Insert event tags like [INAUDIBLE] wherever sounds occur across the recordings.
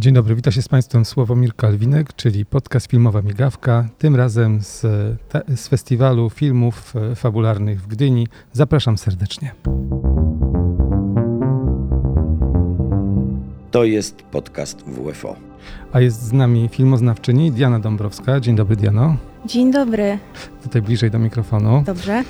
Dzień dobry, witam się z Państwem Sławomir Kalwinek, czyli podcast Filmowa Migawka. Tym razem z, z festiwalu filmów e, fabularnych w Gdyni. Zapraszam serdecznie. To jest podcast WFO. A jest z nami filmoznawczyni Diana Dąbrowska. Dzień dobry, Diano. Dzień dobry. Tutaj bliżej do mikrofonu. Dobrze. E,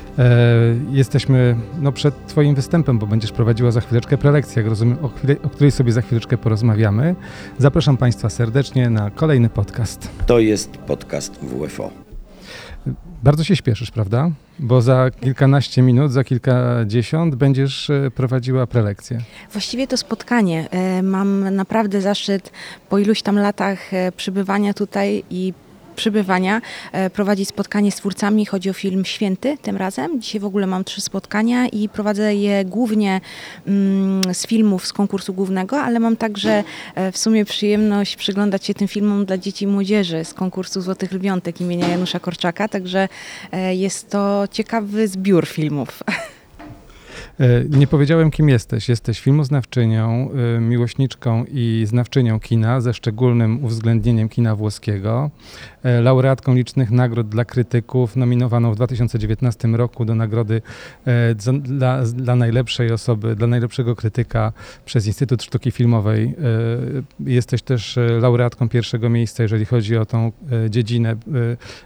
jesteśmy no, przed Twoim występem, bo będziesz prowadziła za chwileczkę prelekcję, jak rozumiem, o, chwilę, o której sobie za chwileczkę porozmawiamy. Zapraszam Państwa serdecznie na kolejny podcast. To jest podcast WFO. Bardzo się śpieszysz, prawda? Bo za kilkanaście minut, za kilkadziesiąt będziesz e, prowadziła prelekcję. Właściwie to spotkanie. E, mam naprawdę zaszczyt po iluś tam latach e, przybywania tutaj i przybywania e, prowadzić spotkanie z twórcami. Chodzi o film Święty tym razem. Dzisiaj w ogóle mam trzy spotkania i prowadzę je głównie mm, z filmów z konkursu głównego, ale mam także e, w sumie przyjemność przyglądać się tym filmom dla dzieci i młodzieży z konkursu Złotych Lwiątek imienia Janusza Korczaka, także e, jest to ciekawy zbiór filmów. [LAUGHS] E, nie powiedziałem, kim jesteś. Jesteś filmoznawczynią, e, miłośniczką i znawczynią kina, ze szczególnym uwzględnieniem kina włoskiego, e, laureatką licznych nagród dla krytyków, nominowaną w 2019 roku do nagrody dla, dla najlepszej osoby, dla najlepszego krytyka przez Instytut Sztuki Filmowej. Jesteś też laureatką pierwszego miejsca, jeżeli chodzi o tą dziedzinę.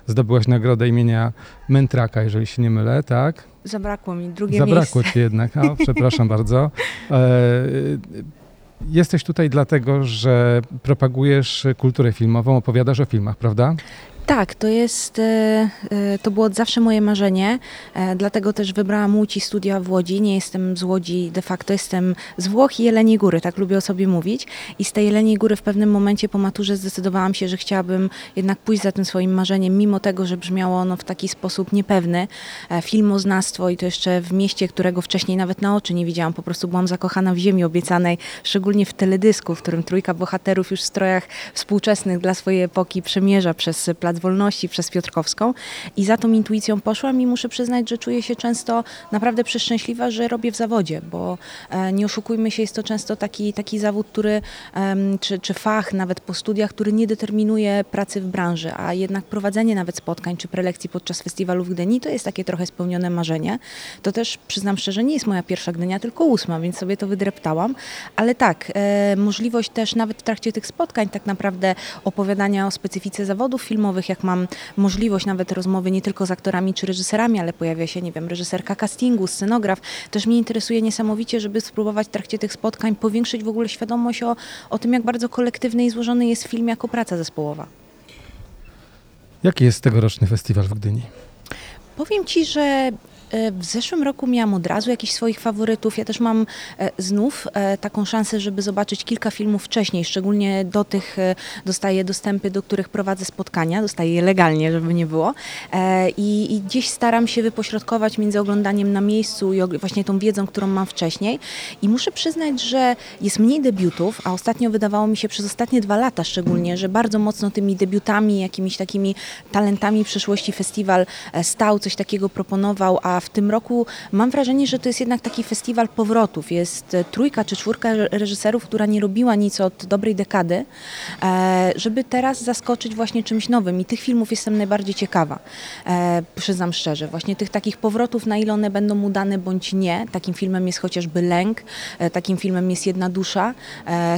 Zdobyłaś nagrodę imienia Mentraka, jeżeli się nie mylę, tak? Zabrakło mi drugie Zabrakło miejsce. ci jednak, a, [LAUGHS] przepraszam bardzo. E, jesteś tutaj dlatego, że propagujesz kulturę filmową, opowiadasz o filmach, prawda? Tak, to jest, e, e, to było zawsze moje marzenie, e, dlatego też wybrałam Łódź studia w Łodzi. Nie jestem z Łodzi, de facto jestem z Włoch i Jeleniej Góry, tak lubię o sobie mówić. I z tej Jeleniej Góry w pewnym momencie po maturze zdecydowałam się, że chciałabym jednak pójść za tym swoim marzeniem, mimo tego, że brzmiało ono w taki sposób niepewny. Filmoznawstwo i to jeszcze w mieście, którego wcześniej nawet na oczy nie widziałam, po prostu byłam zakochana w ziemi obiecanej, szczególnie w teledysku, w którym trójka bohaterów już w strojach współczesnych dla swojej epoki przemierza przez plac Plac Wolności przez Piotrkowską i za tą intuicją poszłam i muszę przyznać, że czuję się często naprawdę przeszczęśliwa, że robię w zawodzie, bo e, nie oszukujmy się, jest to często taki, taki zawód, który, czy, czy fach nawet po studiach, który nie determinuje pracy w branży, a jednak prowadzenie nawet spotkań czy prelekcji podczas festiwalu w Gdyni to jest takie trochę spełnione marzenie. To też przyznam szczerze, nie jest moja pierwsza Gdynia, tylko ósma, więc sobie to wydreptałam, ale tak, e, możliwość też nawet w trakcie tych spotkań tak naprawdę opowiadania o specyfice zawodów filmowych, jak mam możliwość nawet rozmowy nie tylko z aktorami czy reżyserami, ale pojawia się, nie wiem, reżyserka castingu, scenograf. Też mnie interesuje niesamowicie, żeby spróbować w trakcie tych spotkań powiększyć w ogóle świadomość o, o tym, jak bardzo kolektywny i złożony jest film jako praca zespołowa. Jaki jest tegoroczny festiwal w Gdyni? Powiem Ci, że w zeszłym roku miałam od razu jakichś swoich faworytów. Ja też mam e, znów e, taką szansę, żeby zobaczyć kilka filmów wcześniej. Szczególnie do tych dostaję dostępy, do których prowadzę spotkania. Dostaję je legalnie, żeby nie było. I, I gdzieś staram się wypośrodkować między oglądaniem na miejscu i właśnie tą wiedzą, którą mam wcześniej. I muszę przyznać, że jest mniej debiutów, a ostatnio wydawało mi się przez ostatnie dwa lata szczególnie, że bardzo mocno tymi debiutami, jakimiś takimi talentami przyszłości festiwal stał, coś takiego proponował, a w tym roku mam wrażenie, że to jest jednak taki festiwal powrotów. Jest e, trójka czy czwórka reżyserów, która nie robiła nic od dobrej dekady, e, żeby teraz zaskoczyć właśnie czymś nowym. I tych filmów jestem najbardziej ciekawa, e, przyznam szczerze. Właśnie tych takich powrotów, na ile one będą udane bądź nie. Takim filmem jest chociażby Lęk, takim filmem jest Jedna Dusza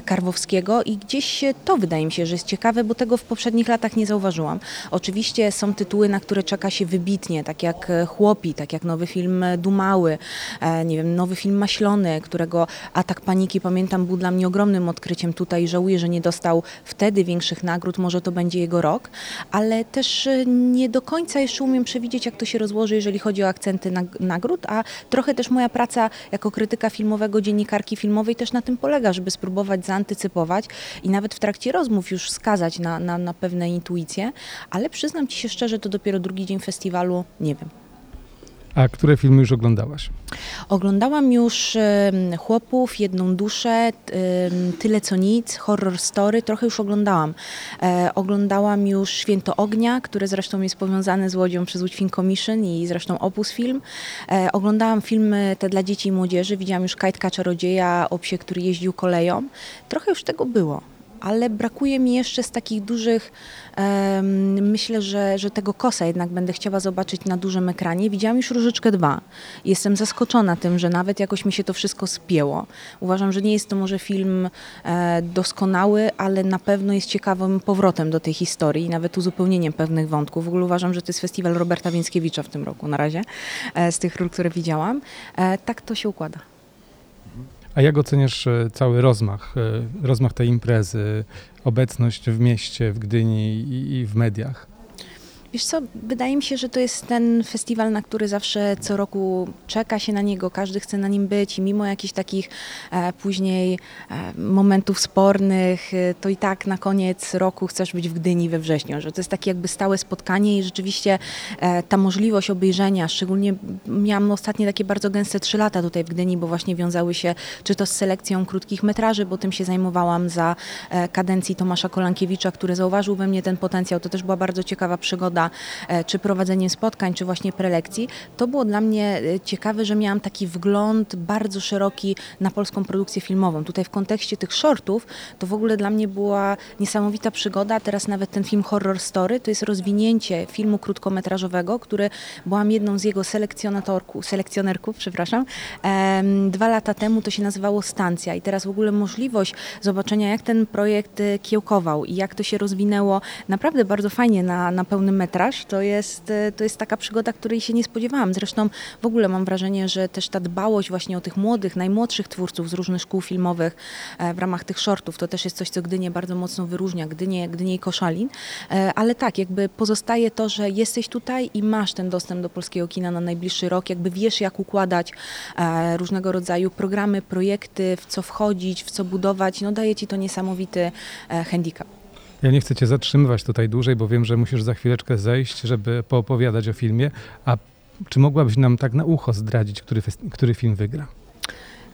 Karwowskiego i gdzieś to wydaje mi się, że jest ciekawe, bo tego w poprzednich latach nie zauważyłam. Oczywiście są tytuły, na które czeka się wybitnie, tak jak Chłopi, tak jak nowy film Dumały, e, nie wiem, nowy film Maślony, którego Atak Paniki, pamiętam, był dla mnie ogromnym odkryciem tutaj. Żałuję, że nie dostał wtedy większych nagród, może to będzie jego rok, ale też e, nie do końca jeszcze umiem przewidzieć, jak to się rozłoży, jeżeli chodzi o akcenty nagród, a trochę też moja praca jako krytyka filmowego, dziennikarki filmowej też na tym polega, żeby spróbować zaantycypować i nawet w trakcie rozmów już skazać na, na, na pewne intuicje, ale przyznam Ci się szczerze, to dopiero drugi dzień festiwalu, nie wiem. A które filmy już oglądałaś? Oglądałam już Chłopów, Jedną duszę, Tyle co nic, Horror Story, trochę już oglądałam. E, oglądałam już Święto Ognia, które zresztą jest powiązane z Łodzią przez Łódź Commission i zresztą Opus Film. E, oglądałam filmy te dla dzieci i młodzieży, widziałam już Kajtka Czarodzieja o psie, który jeździł koleją. Trochę już tego było. Ale brakuje mi jeszcze z takich dużych, myślę, że, że tego kosa jednak będę chciała zobaczyć na dużym ekranie. Widziałam już Różyczkę 2. Jestem zaskoczona tym, że nawet jakoś mi się to wszystko spięło. Uważam, że nie jest to może film e, doskonały, ale na pewno jest ciekawym powrotem do tej historii i nawet uzupełnieniem pewnych wątków. W ogóle uważam, że to jest festiwal Roberta Więckiewicza w tym roku na razie, e, z tych ról, które widziałam. E, tak to się układa. A jak oceniasz e, cały rozmach, e, rozmach tej imprezy, obecność w mieście, w Gdyni i, i w mediach? Wiesz co, wydaje mi się, że to jest ten festiwal, na który zawsze co roku czeka się na niego, każdy chce na nim być i mimo jakichś takich e, później e, momentów spornych, e, to i tak na koniec roku chcesz być w Gdyni we wrześniu, że to jest takie jakby stałe spotkanie i rzeczywiście e, ta możliwość obejrzenia, szczególnie miałam ostatnie takie bardzo gęste trzy lata tutaj w Gdyni, bo właśnie wiązały się czy to z selekcją krótkich metraży, bo tym się zajmowałam za e, kadencji Tomasza Kolankiewicza, który zauważył we mnie ten potencjał. To też była bardzo ciekawa przygoda, e, czy prowadzeniem spotkań, czy właśnie prelekcji. To było dla mnie e, ciekawe, że miałam taki wgląd bardzo szeroki na polską produkcję filmową. Tutaj w kontekście tych shortów, to w ogóle dla mnie była niesamowita przygoda. Teraz nawet ten film Horror Story to jest rozwinięcie filmu krótkometrażowego, który byłam jedną z jego selekcjonatorków, selekcjonerków, przepraszam. Dwa lata temu to się nazywało Stancja i teraz w ogóle możliwość zobaczenia, jak ten projekt e, kiełkował i jak to się rozwinęło naprawdę bardzo fajnie na, na pełny metraż, to jest, e, to jest taka przygoda, której się nie spodziewałam. Zresztą w ogóle mam wrażenie, że też ta dbałość właśnie o tych młodych, najmłodszych twórców z różnych szkół filmowych e, w ramach tych shortów, to też jest coś, co Gdynię bardzo mocno wyróżnia, Gdynię, Gdynię i Koszalin. E, Ale tak, jakby pozostaje to, że jesteś tutaj i masz ten dostęp do polskiego kina na najbliższy rok, jakby wiesz, jak układać różnego rodzaju programy, projekty, w co wchodzić, w co budować, no daje ci to niesamowity handicap. Ja nie chcę cię zatrzymywać tutaj dłużej, bo wiem, że musisz za chwileczkę zejść, żeby poopowiadać o filmie. A czy mogłabyś nam tak na ucho zdradzić, który, który film wygra?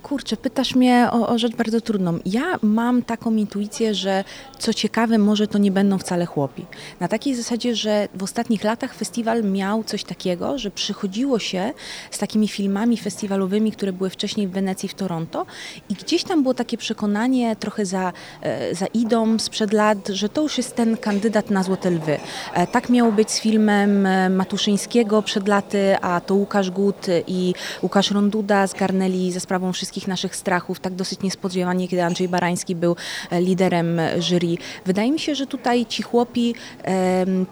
Kurczę, pytasz mnie o, o rzecz bardzo trudną. Ja mam taką intuicję, że co ciekawe, może to nie będą wcale chłopi. Na takiej zasadzie, że w ostatnich latach festiwal miał coś takiego, że przychodziło się z takimi filmami festiwalowymi, które były wcześniej w Wenecji, w Toronto i gdzieś tam było takie przekonanie trochę za, e, za idą sprzed lat, że to już jest ten kandydat na Złote Lwy. E, Tak miało być z filmem e, Matuszyńskiego przed laty, a to Łukasz Gut i Łukasz Ronduda zgarnęli za sprawą wszystkich naszych strachów, tak dosyć niespodziewanie, kiedy Andrzej Barański był e, liderem jury. Wydaje mi się, że tutaj ci chłopi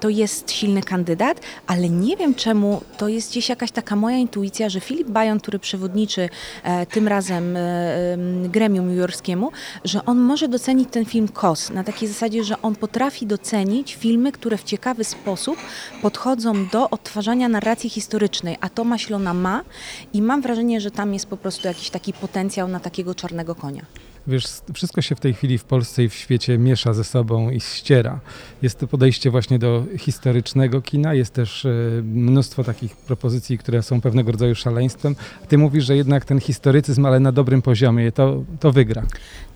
to jest silny kandydat, ale nie wiem czemu to jest gdzieś jakaś taka moja intuicja, że Filip Bajon, który przewodniczy e, tym razem e, em, gremium jurorskiemu, że on może docenić ten film KOS na takiej zasadzie, że on potrafi docenić filmy, które w ciekawy sposób podchodzą do odtwarzania narracji historycznej, a to Maślona ma i mam wrażenie, że tam jest po prostu jakiś taki potencjał na takiego czarnego konia. Wiesz, wszystko się w tej chwili w Polsce i w świecie miesza ze sobą i ściera. Jest to podejście właśnie do historycznego kina, jest też e, mnóstwo takich propozycji, które są pewnego rodzaju szaleństwem. Ty mówisz, że jednak ten historycyzm, ale na dobrym poziomie, to, to wygra.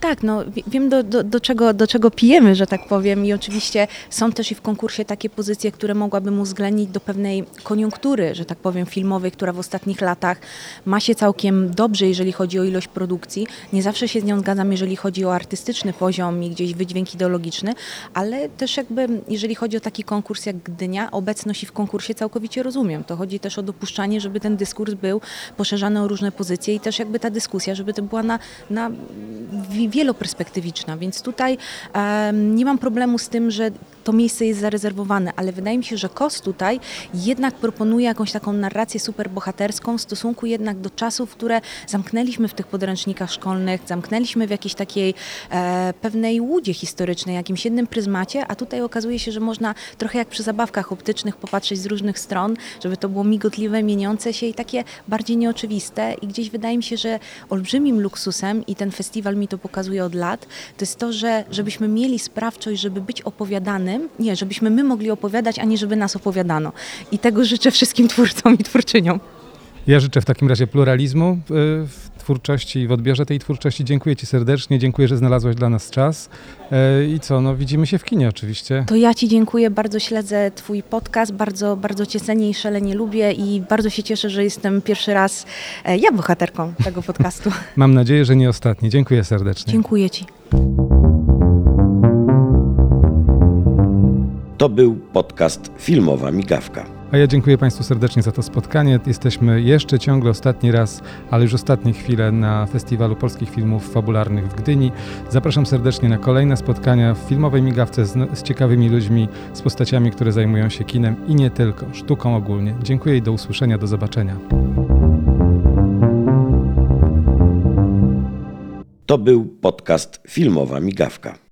Tak, no wi- wiem do, do, do, czego, do czego pijemy, że tak powiem i oczywiście są też i w konkursie takie pozycje, które mogłabym uwzględnić do pewnej koniunktury, że tak powiem, filmowej, która w ostatnich latach ma się całkiem dobrze, jeżeli chodzi o ilość produkcji. Nie zawsze się z nią zgadzam, jeżeli chodzi o artystyczny poziom i gdzieś wydźwięk ideologiczny, ale też jakby, jeżeli chodzi o taki konkurs jak Gdynia, obecność i w konkursie całkowicie rozumiem. To chodzi też o dopuszczanie, żeby ten dyskurs był poszerzany o różne pozycje i też jakby ta dyskusja, żeby to była na, na wi- wieloperspektywiczna, więc tutaj em, nie mam problemu z tym, że to miejsce jest zarezerwowane, ale wydaje mi się, że KOS tutaj jednak proponuje jakąś taką narrację superbohaterską w stosunku jednak do czasów, które zamknęliśmy w tych podręcznikach szkolnych, zamknęliśmy w jakiejś takiej e, pewnej łudzie historycznej, jakimś jednym pryzmacie, a tutaj okazuje się, że można trochę jak przy zabawkach optycznych popatrzeć z różnych stron, żeby to było migotliwe, mieniące się i takie bardziej nieoczywiste. I gdzieś wydaje mi się, że olbrzymim luksusem i ten festiwal mi to pokazuje od lat, to jest to, że żebyśmy mieli sprawczość, żeby być opowiadanym, nie, żebyśmy my mogli opowiadać, a nie żeby nas opowiadano. I tego życzę wszystkim twórcom i twórczyniom. Ja życzę w takim razie pluralizmu y, w twórczości i w odbiorze tej twórczości. Dziękuję Ci serdecznie, dziękuję, że znalazłaś dla nas czas. Y, I co, no widzimy się w kinie oczywiście. To ja Ci dziękuję, bardzo śledzę Twój podcast, bardzo, bardzo Cię cenię i szalenie lubię i bardzo się cieszę, że jestem pierwszy raz e, ja bohaterką tego podcastu. [LAUGHS] Mam nadzieję, że nie ostatni. Dziękuję serdecznie. Dziękuję Ci. To był podcast Filmowa Migawka. A ja dziękuję Państwu serdecznie za to spotkanie. Jesteśmy jeszcze ciągle ostatni raz, ale już ostatnie chwile na Festiwalu Polskich Filmów Fabularnych w Gdyni. Zapraszam serdecznie na kolejne spotkania w filmowej migawce z, z ciekawymi ludźmi, z postaciami, które zajmują się kinem i nie tylko, sztuką ogólnie. Dziękuję i do usłyszenia, do zobaczenia. To był podcast Filmowa Migawka.